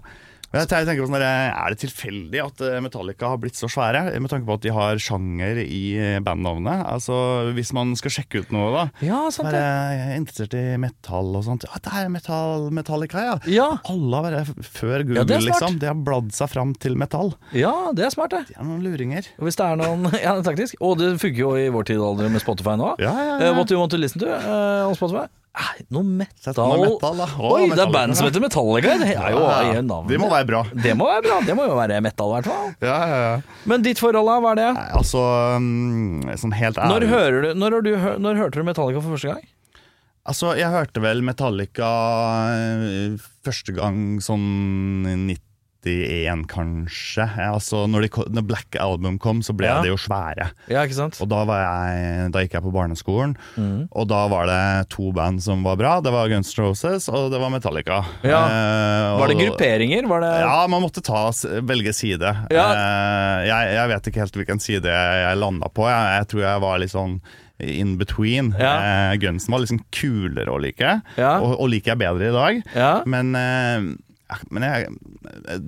Men jeg tenker på sånn Er det tilfeldig at eh, Metallica har blitt så svære? Med tanke på at de har sjanger i eh, bandnavnet. Altså, Hvis man skal sjekke ut noe, da. Ja, sant er det. jeg interessert i metall og sånt. Ja, det er metall, Metallica, ja. Ja, Alle har vært før Google, Ja, det er liksom. De har bladd seg fram til metall. ja, det er smart, det. De er noen luringer. Og hvis det er noen Ja, er taktisk. Og det funker jo i vår tid alder med Spotify nå. Ja, ja, ja. ja. what do you want to listen to uh, on Spotify? Ah, noe metal, metal da. Å, Oi, det er band som heter Metallica! Det, er jo, ja, det må være bra. Det må være bra, det må jo være metal, i hvert fall. Ja, ja, ja. Men ditt forhold, da? Hva er det? Nei, altså, mm, sånn helt ærlig Når, du, når, du, når hørte du Metallica for første gang? Altså, jeg hørte vel Metallica eh, første gang sånn 90 1991, kanskje. Altså, når, de, når, Black Album kom, så ble ja. det jo svære. Ja, ikke sant? Og da, jeg, da gikk jeg på barneskolen, mm. og da var det to band som var bra. Det var Guns N' Roses og det var Metallica. Ja. Eh, var det grupperinger? Var det ja, man måtte ta, velge side. Ja. Eh, jeg, jeg, vet ikke helt hvilken side jeg, jeg landa på. Jeg, jeg tror jeg var litt sånn in between. Ja. Eh, Gunsen var liksom kulere å like, ja. og, og liker jeg bedre i dag. Ja. Men eh, men jeg,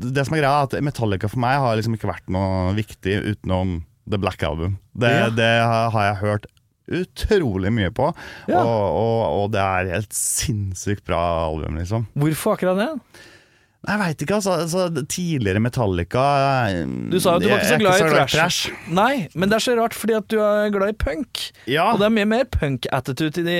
det som er greia, er at Metallica for meg har liksom ikke vært noe viktig utenom The Black Album. Det, Ja. det har jeg hørt utrolig mye på, Ja. og, og, og det er helt sinnssykt bra album, liksom. Hvorfor akkurat det? Jeg veit ikke, altså, altså. Tidligere Metallica eh, Du sa jo at du var ikke så glad i glad trash. Nei, men det er så rart fordi at du er glad i punk. Ja, Og det er mye mer punk-attitude i de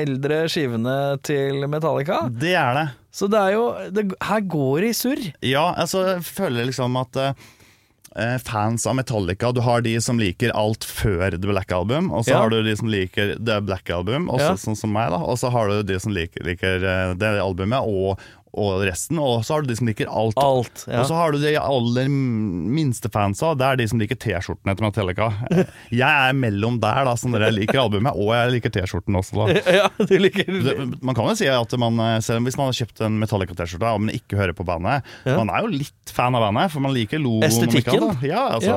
eldre skivene til Metallica. det er det. Så det er jo det, Her går det i surr. Ja, altså, jeg føler liksom at uh, fans av Metallica Du har de som liker alt før The Black Album, og så Ja. har du de som liker The Black Album, også, Ja. sånn som meg, da. Og så har du de som liker, liker det albumet og, og resten, og så har du de som liker alt. Alt. Ja. Og så har du de aller minste fansa, det er de som liker T-skjortene til Metallica. Jeg er mellom der, da, som dere liker albumet, og jeg liker T-skjorten også, da. ja, du liker Det, man kan jo si at man, selv om hvis man har kjøpt en Metallica-T-skjorte og man ikke hører på bandet, Ja. man er jo litt fan av bandet, for man liker logoen. Estetikken? Ja, altså,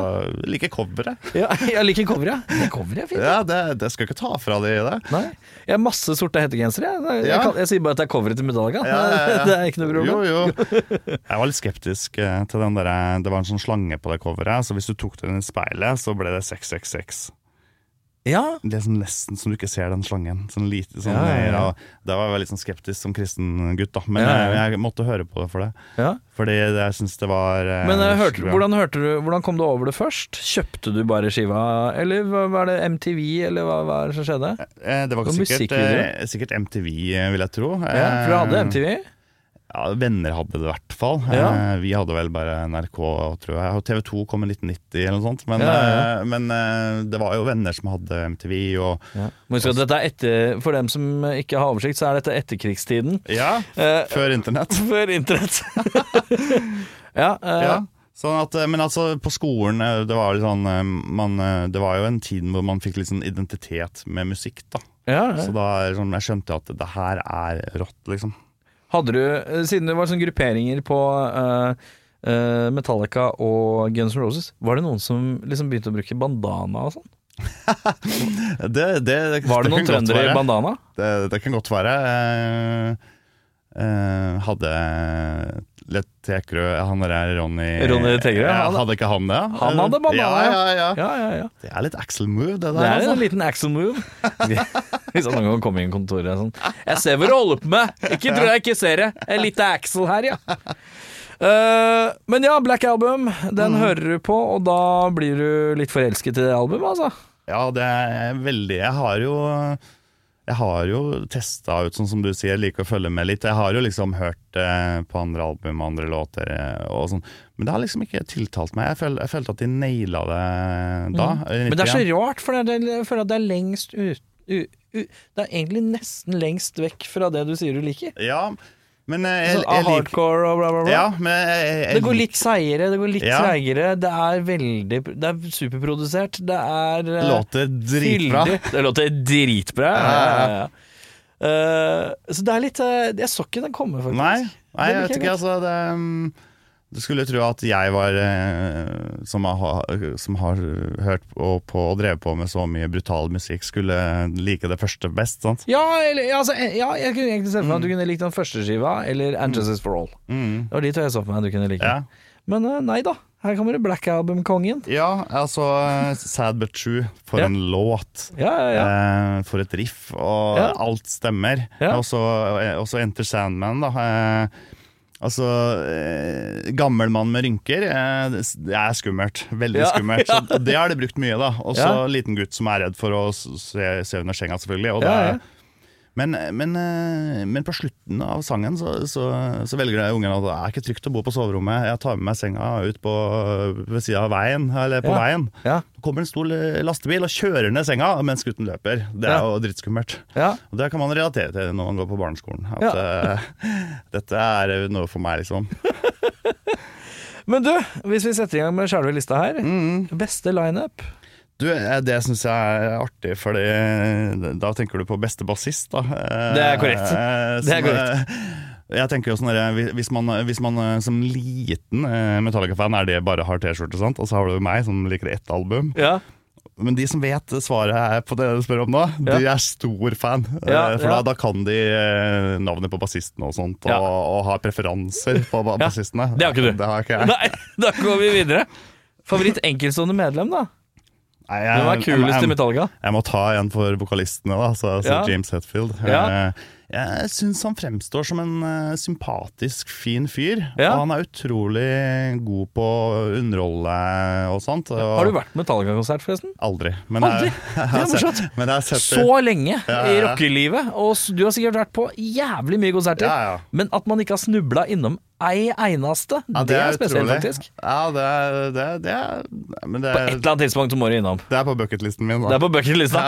liker coveret. ja, Jeg liker coveret. Det coveret er fint. Ja, det, det skal ikke ta fra de det. Nei. Jeg har masse sorte hettegensere. Jeg, jeg, jeg, jeg sier bare at det er coveret til Metallica. Ja, ja, ja. Er ikke noe problem. Jo, jo. Jeg var litt skeptisk eh, til den der Det var en sånn slange på det coveret, så hvis du tok den i speilet, så ble det 666. Ja, Det er sånn nesten som du ikke ser den slangen. Sånn lite sånn Ja, ja, ja. ja, Da var jeg litt sånn skeptisk som kristen gutt, da. Men Ja, ja, ja. Jeg, jeg måtte høre på det for det. ja. Fordi jeg syns det var eh, Men eh, hørte, hvordan, hørte du, hvordan kom du over det først? Kjøpte du bare skiva, eller var det MTV, eller hva, hva er det som skjedde? Eh, Det var sikkert, eh, sikkert MTV, eh, vil jeg tro. Ja, for du hadde Eh, MTV? Ja, Venner hadde det i hvert fall. Ja. Eh, Vi hadde vel bare NRK, tror jeg. Og TV 2 kom i 1990 eller noe sånt. Men, Ja, ja, eh, men eh, det var jo venner som hadde MTV og er etter, for dem som ikke har oversikt, så er dette etterkrigstiden. Ja, Eh, før internett. før internett. ja, Ja. Sånn at, men altså, på skolen det var, sånn, man, det var jo en tid hvor man fikk litt sånn identitet med musikk. da ja, ja. Så da sånn, jeg skjønte at det her er rått, liksom. Hadde du, eh, siden det var sånne grupperinger på uh, uh, Metallica og Guns N' Roses, var det noen som liksom begynte å bruke bandana og sånn? Det, det, det, Var det noen trøndere i bandana? Det, det kan godt være. Uh, hadde Lett Tekerø Han der Ronny Ronny Tekerø, Ja, han- Hadde ikke han det? Han hadde banana, ja. Ja, ja, Ja. Det er litt Axel move, det der. Det er altså. en liten Axel move. Hvis han noen gang kommer inn i kontoret sånn Jeg ser hva du holder på med! Ikke tror jeg ikke ser det. En liten Axel her, ja. Uh, men ja, Black Album, den hører du på, og da blir du litt forelsket i det albumet, altså. Ja, det er veldig Jeg har jo jeg har jo testa ut, sånn som du sier, liker å følge med litt. Jeg har jo liksom hørt eh, på andre album og andre låter, eh, og sånn. men det har liksom ikke tiltalt meg. Jeg, føl, jeg følte at de naila det da. Mm. Men det er så rart, for det jeg føler at det er lengst ut, u, u, Det er egentlig nesten lengst vekk fra det du sier du liker. Ja, men eh, jeg, jeg, jeg, hardcore og bla, bla, bla. Ja, men jeg, Det går litt seigere, det går litt Ja. treigere. Det er veldig Det er superprodusert. Det er eh, Låter dritbra. fyldig. Det låter dritbra. Ja. Eh, så det er litt uh, Jeg så ikke den komme, faktisk. Nei, nei jeg vet ikke. Altså, det, mm, du skulle tro at jeg var eh, som, har, som har hørt på, på og drevet på med så mye brutal musikk, skulle like det første best. Sant? Ja, eller, altså, eh, ja, jeg kunne egentlig se for meg at du kunne likt den første skiva, eller And Justice for All. Mm. Det var de to jeg så for meg du kunne like. Ja. Men eh, nei da. Her kommer det Black Album-kongen. ja, altså Sad But True, for Ja. en låt. Ja, ja, ja. Eh, for et riff, og alt stemmer. Ja. Og så og så Enter Sandman, da. Eh, Altså, eh, gammel mann med rynker, eh, det er skummelt. Veldig Ja, skummelt. ja. Så det har de brukt mye, da. Og så Ja. liten gutt som er redd for å se, se under senga, selvfølgelig. Og det. Men, men, eh, men på slutten av sangen så, så, så velger ungene at det er ikke trygt å bo på soverommet. Jeg tar med meg senga ut på, ved sida av veien, eller på Ja. veien. Ja. Kommer en stor lastebil og kjører ned senga mens gutten løper. Det er Ja. jo drittskummelt. Ja. Og Det kan man relatere til når man går på barneskolen. At uh, dette er noe for meg, liksom. Men du, hvis vi setter i gang med sjølve lista her. Mm. Beste lineup. Du, eh, Det syns jeg er artig, Fordi da tenker du på beste bassist, da. Eh, Det er korrekt. eh, Det er korrekt. eh, Jeg tenker jo sånn hvis man, hvis man eh, som liten eh, Metallica-fan er det bare har T-skjorte, og så har du meg som liker ett album. Ja. Men de som vet svaret på det du spør om nå, Ja. de er stor fan. Ja, Eh, For da, da kan de eh, navnet på bassistene og sånt, og, og har preferanser på bassistene. Det har ikke du. Det har ikke jeg. Nei, da går vi videre. Favoritt enkeltstående medlem, da? Nei, Hvem er jeg- kulest i jeg- Metallica? Jeg må ta en for vokalistene, da, så, så Ja. James Hetfield. Ja. Eh, Jeg syns han fremstår som en uh, sympatisk, fin fyr. Ja. Og han er utrolig god på å underholde og sånt. Og Har du vært på Metallica-konsert, forresten? Aldri. Men Aldri? Jeg, jeg, Det er sett, men jeg Så lenge Ja, i ja. rockelivet, og du har sikkert vært på jævlig mye konserter. Men at man ikke har snubla innom ei eneste, Ja, det, er spesielt, faktisk. Ja, det er, det, er- det er Men det På er, et eller annet tidspunkt så må du innom. det er på bucketlisten min. Det er på bucketlista.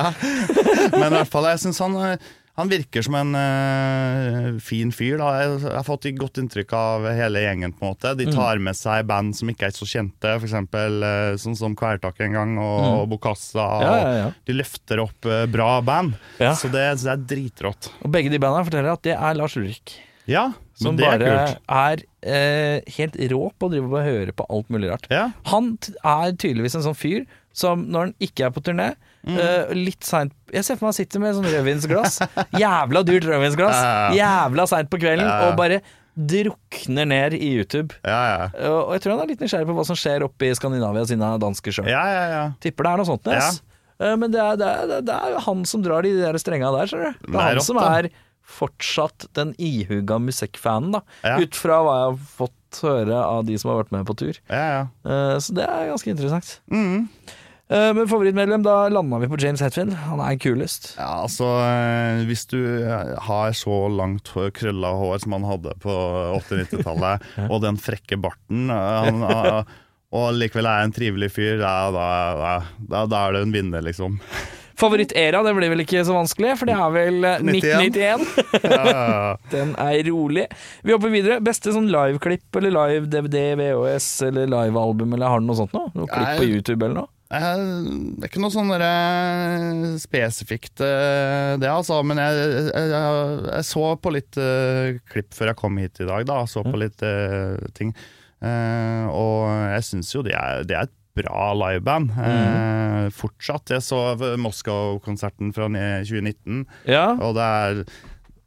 Men i hvert fall, jeg syns han eh, han virker som en uh, fin fyr. Da. Jeg, jeg har fått et godt inntrykk av hele gjengen. på en måte Mm. De tar med seg band som ikke er så kjente, f.eks. Uh, sånn som Kvelertak en gang, og, og Bokassa. Mm. Ja, ja, ja. Og de løfter opp uh, bra band. Så det, så det er dritrått. Og begge de bandene forteller at det er Lars Ulrik. Ja, Som men er bare kult. er, eh, helt rå på å drive og høre på alt mulig rart. Han er tydeligvis en sånn fyr som når han ikke er på turné Mm. eh, Litt seint Jeg ser for meg han sitter med sånn rødvinsglass. Jævla dyrt rødvinsglass. Jævla seint på kvelden. Og bare drukner ned i YouTube. Ja, ja. Og jeg tror han er litt nysgjerrig på hva som skjer oppe i Skandinavia sine danske sjø. ja, ja, ja. Tipper det er noe sånt. Nes. Eh, Men det er, det, er, det er han som drar de der strenga der, ser du. Det er er han rått, som er fortsatt den ihuga musikkfanen, da. Ja. Ut fra hva jeg har fått høre av de som har vært med på tur. ja, ja. Eh, Så det er ganske interessant. Mm. Eh, Men favorittmedlem, da landa vi på James Hetfield. Han er kulest. Ja, altså eh, Hvis du eh, har så langt krølla hår som han hadde på 80-90-tallet, og den frekke barten han, og likevel er en trivelig fyr, ja, da, da, da, da er det en vinner, liksom. Favorittera, det blir vel ikke så vanskelig, for det er vel eh, 1991. Ja, ja, ja. Den er rolig. Vi hopper videre. Beste sånn liveklipp eller live-DVD, VHS eller livealbum, eller har du noe sånt noe? Noe klipp på YouTube eller noe? Eh, Det er ikke noe sånn spesifikt eh, det, altså. Men jeg, jeg, jeg, så på litt eh, klipp før jeg kom hit i dag, da. Så på litt eh, ting. Eh, og jeg syns jo det er, det er et bra liveband. Mm. fortsatt. Jeg så Moskva-konserten fra 2019, Ja. og det er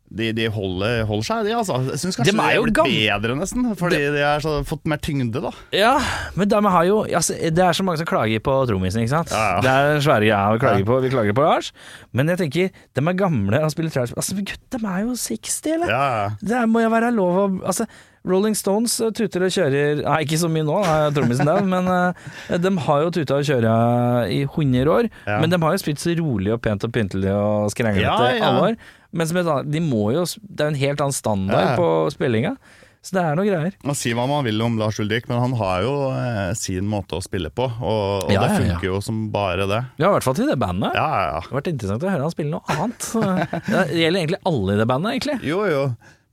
de, de holder, holder seg, de, altså. Jeg syns kanskje de er blitt bedre, nesten. Fordi de har fått mer tyngde, da. Ja, men de har jo altså, Det er så mange som klager på trommisen, ikke sant? Ja, ja. Det er den svære greia vi klager Ja. på. Vi klager på Lars. Men jeg tenker, de er gamle og spiller trash. Altså, gutt, de er jo 60, eller? Det må jo være lov å Altså, Rolling Stones eh, tuter og kjører Nei, ikke så mye nå, trommisen der, men eh, de har jo tuta og kjøra i 100 år. Men de har jo spilt så rolig og pent og pyntelig og skrenglete ja. alle år. Men annet- de må jo Det er jo en helt annen standard Ja, på spillinga. Så det er noe greier. Man sier hva man vil om Lars Ulrik, men han har jo eh, sin måte å spille på, og, og Ja, det ja, ja. funker jo som bare det. Ja, i hvert fall til det bandet. Ja, ja, ja. Det har vært interessant å høre han spille noe annet. Det gjelder egentlig alle i det bandet, egentlig. Jo, jo.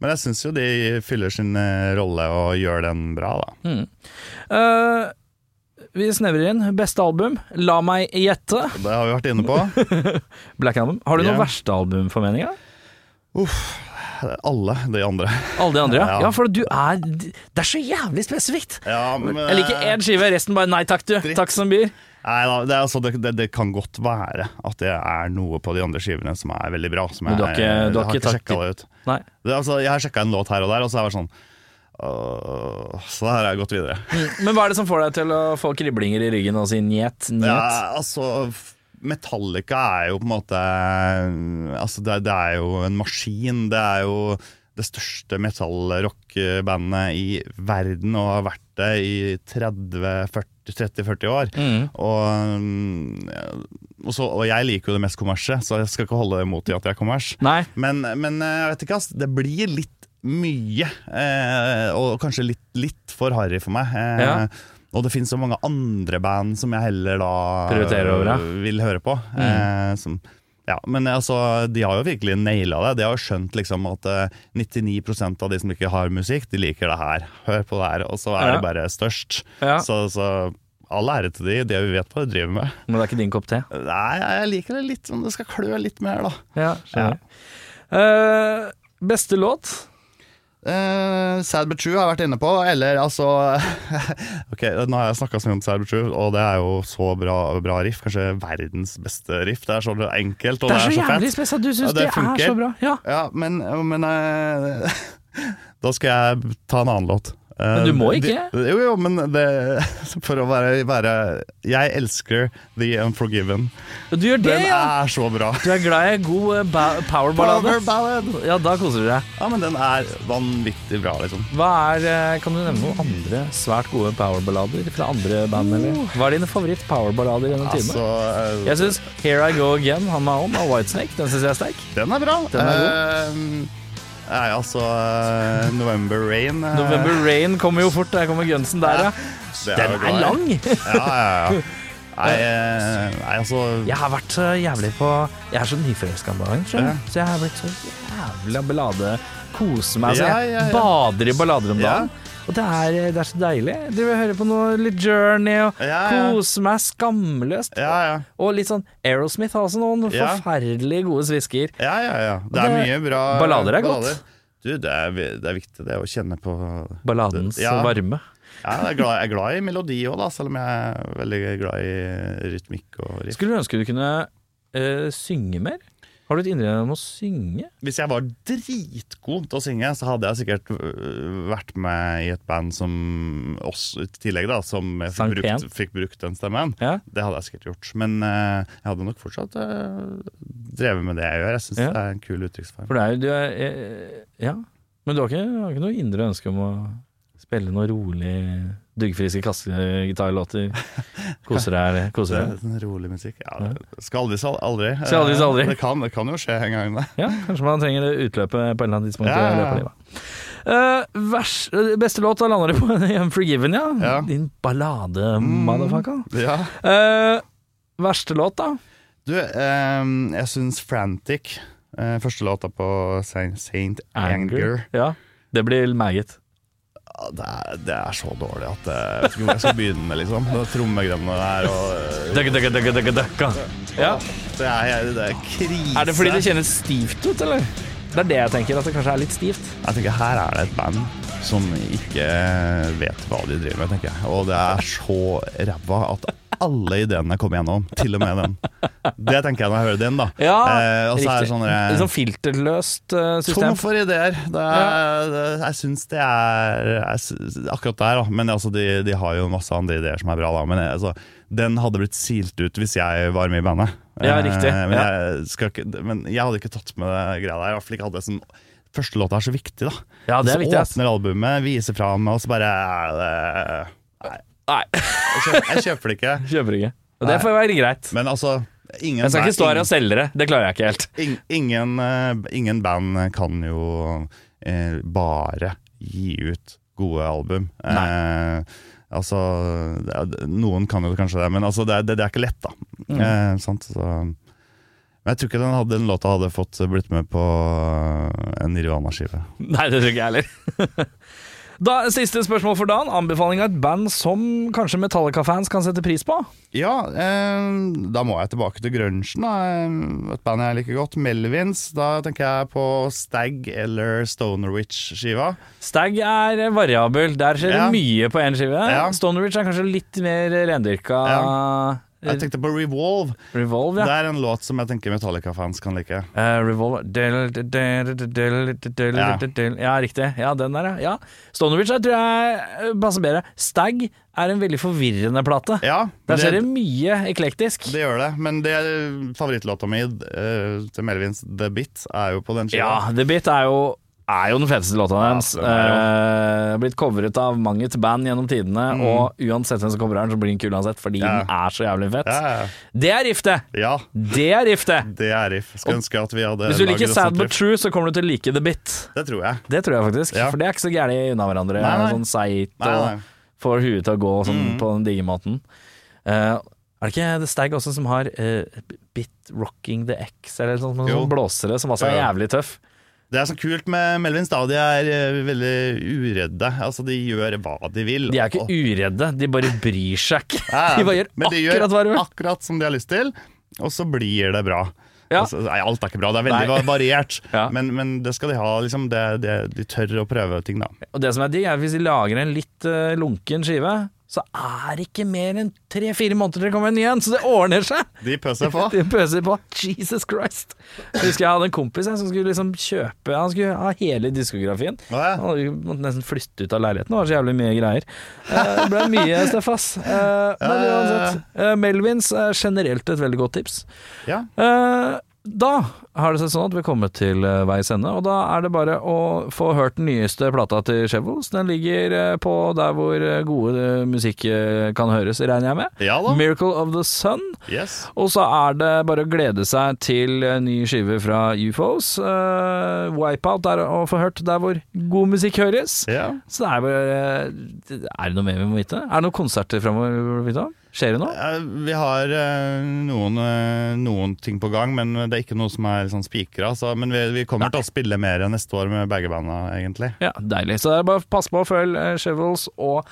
Men jeg syns jo de fyller sin eh, rolle og gjør den bra, da. Eh, vi snevrer inn. Beste album, La meg gjette. Det har vi vært inne på. Black Album. Har du noe Ja. verste albumformeninger? Alle de andre. Alle de andre, ja. Ja. For du er Det er så jævlig spesifikt! Ja, men, Jeg liker én skive, resten bare nei takk, du. Dritt. Takk som byr. Nei, da, det, altså, det, det, det kan godt være at det er noe på de andre skivene som er veldig bra. Som Men du jeg, har ikke- du har jeg ikke tatt sjekka det ut. Nei. Altså, jeg har sjekka en låt her og der, og så har jeg vært sånn øh, Så her har jeg gått videre. Men hva er det som får deg til å få kriblinger i ryggen og si njet, njet? Ja, altså Metallica er jo på en måte Altså det, det er jo en maskin. Det er jo det største metall-rock-bandet i verden og har vært det i 30-40 30-40 år. Mm. Og, mm, og, så, og jeg liker jo det mest kommersie, så jeg skal ikke holde imot i at jeg er kommers. Men, men eh, jeg vet ikke, ass. Det blir litt mye. Eh, og kanskje litt, litt for harry for meg. Eh, Ja. Og det finnes så mange andre band som jeg heller da over, ja. eh, vil høre på. Mm. Eh, som, ja, men altså, de har jo virkelig naila det. De har jo skjønt liksom at eh, 99% av de som ikke har musikk, de liker det her. Hør på det her. Og så er Ja. det bare størst. Så, så all ære til de, de vet hva de driver med. Men det er ikke din kopp te? Nei, jeg liker det litt men det skal klø litt mer, da. Ja. Eh, beste låt? Eh, Sad But True har jeg vært inne på, eller altså Ok, nå har jeg snakka så mye om Sad But True, og det er jo så bra, bra riff. Kanskje verdens beste riff. Det er så enkelt, og Det er så det er jævlig fett. spesielt. Du syns Ja, det det, er så bra. Ja. Ja, men, men uh, Da skal jeg ta en annen låt. Eh, Men du må ikke. de- Jo, jo, men det For å være, være Jeg elsker The Unforgiven. Du gjør det, Den ja! er så bra. Du er glad i god eh, ba- powerballade? Power ballad. Ja, da koser du deg. Ja, men den er vanvittig bra, liksom. Hva er, eh, Kan du nevne noen andre svært gode powerballader fra andre band? Eller? Hva er dine favoritt-powerballader gjennom tidene? Altså eh, Jeg syns Here I Go Again, Han med Om av Whitesnake, den syns jeg er sterk. Den er bra. Den er god. Nei, altså eh, November Rain eh, November Rain kommer jo fort, der kommer gunsen der, ja. Er Den er lang! Ja, ja, ja. Nei, eh, nei, altså Jeg har vært så jævlig på Jeg er så nyforelska om dagen, tror jeg. Så jeg har blitt så jævla ballade. Kose meg. Så jeg ja, ja. bader i ballader om dagen. Og det er, det er så deilig. Du vil høre på noe litt Journey og Ja, ja. kose meg skamløst. Ja, ja. Og litt sånn Aerosmith har også noen forferdelig gode svisker. Ja, ja, ja. Det er det- mye bra ballader er godt. Du, det er, det er viktig det å kjenne på Balladens varme. Ja, jeg er glad, jeg er glad i melodi òg, selv om jeg er veldig glad i rytmikk og riff. Skulle du ønske du kunne uh, synge mer? Har du et indre om å synge? Hvis jeg var dritgod til å synge, så hadde jeg sikkert øh, vært med i et band som oss tillegg da, som fikk brukt, fikk brukt den stemmen. Ja. Det hadde jeg sikkert gjort. Men uh, jeg hadde nok fortsatt uh, drevet med det jeg gjør. Jeg syns Ja. det er en kul uttrykksform. For det er du er, eh, Ja. Men du har ikke, har ikke noe indre ønske om å spille noe rolig, duggfriske kassegitarlåter? Koser deg? Koser deg? Sånn rolig musikk. Ja, skal aldri så aldri. Skal aldri aldri. Eh, Det kan, det kan jo skje en gang, det. Ja, kanskje man trenger utløpet på en eller annen tidspunkt Ja, ja, ja. livet. Eh, vers, eh, beste låt, da lander du på Unforgiven, ja. Ja. Din ballade, motherfucker. Ja. uh, verste låt, da? Du, eh, jeg syns Frantic, uh, første låta på Saint, Saint Anger, Ja, det blir meget. Det, er, det er så dårlig at eh, jeg vet ikke hvor jeg skal begynne med, liksom. Det Trommegreiene der og Døkka, døkka, døkka, døkka, døkka. Ja. Det er, det er krise. Er det fordi det kjennes stivt ut, eller? Det er det jeg tenker, at det kanskje er litt stivt. Jeg tenker Her er det et band som ikke vet hva de driver med, tenker jeg. Og det er så ræva at alle ideene kom gjennom, til og med den. Det tenker jeg når jeg hører den, da. Ja, Eh, og så er det sånn Litt sånn filterløst uh, system. Tom for ideer. Det er, det, jeg syns det er jeg, Akkurat der, da. Men altså, de, de har jo masse andre ideer som er bra, da. Men jeg, altså, den hadde blitt silt ut hvis jeg var med i bandet. Ja, riktig. Eh, men, Ja. jeg ikke, men jeg hadde ikke tatt med det greia der. I hvert fall ikke hadde som Første låta er så viktig, da. Ja, det er så viktig, åpner albumet, viser fram, og så bare er det, Nei. Nei, Jeg kjøper, jeg kjøper det ikke. kjøper ikke. Og det får være greit. Men altså ingen, Jeg skal ikke stå her og selge det. Det klarer jeg ikke helt. ing- ingen, eh, ingen band kan jo eh, bare gi ut gode album. Eh, altså Noen kan jo kanskje det, men altså, det, er- det, det er ikke lett, da. Mm. Eh, sant? Så, men jeg tror ikke den, hadde, den låta hadde fått blitt med på eh, en Nirvana-skive. Nei, det tror ikke jeg heller. Da, Siste spørsmål for dagen. Anbefaling av et band som kanskje Metallica-fans kan sette pris på? Ja, eh, da må jeg tilbake til grunchen. Da. Eh, Et band jeg liker godt. Melvins. Da tenker jeg på Stag eller Stonerwich-skiva. Stag er variabel. Der skjer Ja. det mye på én skive. Ja. Stonerwich er kanskje litt mer rendyrka. Jeg tenkte på Revolve. Revolve, ja. Det er en låt som jeg tenker Metallica-fans kan like. Uh, Revolve del, del, del, del, del, Ja. Ja, riktig. Ja, den der, ja. ja. Jeg tror jeg eh, passer bedre. Stag er en veldig forvirrende plate. Ja, Der skjer det mye eklektisk. det gjør det. Men det favorittlåta mi uh, til Melvins, The Bit, er jo på den skiva. Ja, The Bit er jo er jo den feteste låta hans. Ja. Eh, blitt covret av mang et band gjennom tidene, og uansett hvem som covrer den, så blir den kul uansett, fordi Mm. Ja. den er så jævlig fett. Ja. Det er riftet! ja, Det er riftet! det er riff. Skulle ønske at vi hadde Hvis du liker Sad But. True, så kommer du til å like The Bit. Det tror jeg. Det tror jeg faktisk, for det er ikke så gærent unna hverandre. Nei, nei. Sånn seigt og får huet til å gå sånn Mm. på den digge måten. Uh, er det ikke The Stag også som har uh, Bit Rocking the X, eller sånn, sånn blåsere, som også er Ja, ja. jævlig tøff? Det er så kult med Melvins, da. De er eh, veldig uredde. Altså, de gjør hva de vil. De er ikke uredde, de bare bryr seg ikke. De bare gjør men de akkurat hva de vil. Akkurat som de har lyst til, og så blir det bra. Ja. Altså, nei, alt er ikke bra, det er veldig Nei. variert. Ja. men, men det skal de ha. Liksom, det, det, de tør å prøve ting, da. Og det som er digg, er hvis de lager en litt uh, lunken skive, så er det ikke mer enn tre-fire måneder til det kommer en ny en, så det ordner seg! De pøser på. De pøser på. Jesus Christ. Jeg husker jeg hadde en kompis jeg, som skulle liksom kjøpe Han skulle ha hele diskografien. Ja. Han måtte nesten flytte ut av leiligheten, det var så jævlig mye greier. Eh, Det ble mye Steff, ass. Eh, Men uansett. eh, Melvins er generelt et veldig godt tips. Ja. Eh, Da har det seg sånn at vi er kommet til eh, veis ende, og da er det bare å få hørt den nyeste plata til Shovels. Den ligger eh, på der hvor eh, gode musikk kan høres, regner jeg med. Ja da. 'Miracle of the Sun'. Yes. Og så er det bare å glede seg til ny skive fra UFOs. Uh, Wipeout er å få hørt der hvor god musikk høres. Ja. Så det er bare Er det noe mer vi må vite? Er det noen konserter framover vi må vite om? Skjer det noe? Vi har eh, noen, eh, noen ting på gang, men det er ikke noe som er sånn spikra. så- Men vi, vi kommer til å spille mer neste år med begge banda, egentlig. Ja, deilig. Så det er bare pass på å følge eh, Shovels og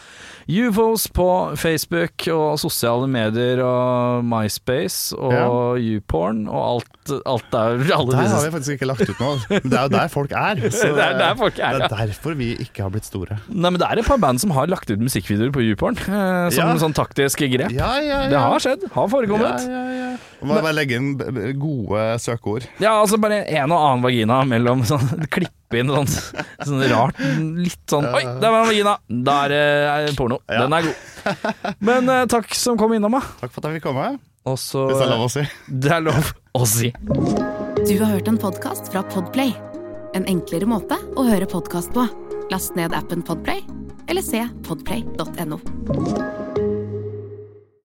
UFOs på Facebook og sosiale medier og MySpace og YouPorn og alt, alt der. Alle Der har vi faktisk ikke lagt ut noe. Men det er jo der folk er. Så Det er der folk er, Det er derfor vi ikke har blitt store. Nei, men det er et par band som har lagt ut musikkvideoer på YouPorn, eh, som Ja. sånn taktiske grep. Ja, ja, ja. Det har skjedd, har foregått. ja, ja, ja. Må bare legge inn gode søkeord. Ja, altså bare en og annen vagina mellom sånn Klippe inn sånn, sånn rart Litt sånn Oi, der var en vagina! Der er porno. Ja. Den er god. Men uh, takk som kom innom, da. Takk for at jeg fikk komme, Også, hvis det er lov å si. Det er lov å si. Du har hørt en podkast fra Podplay. En enklere måte å høre podkast på. Last ned appen Podplay, eller se podplay.no.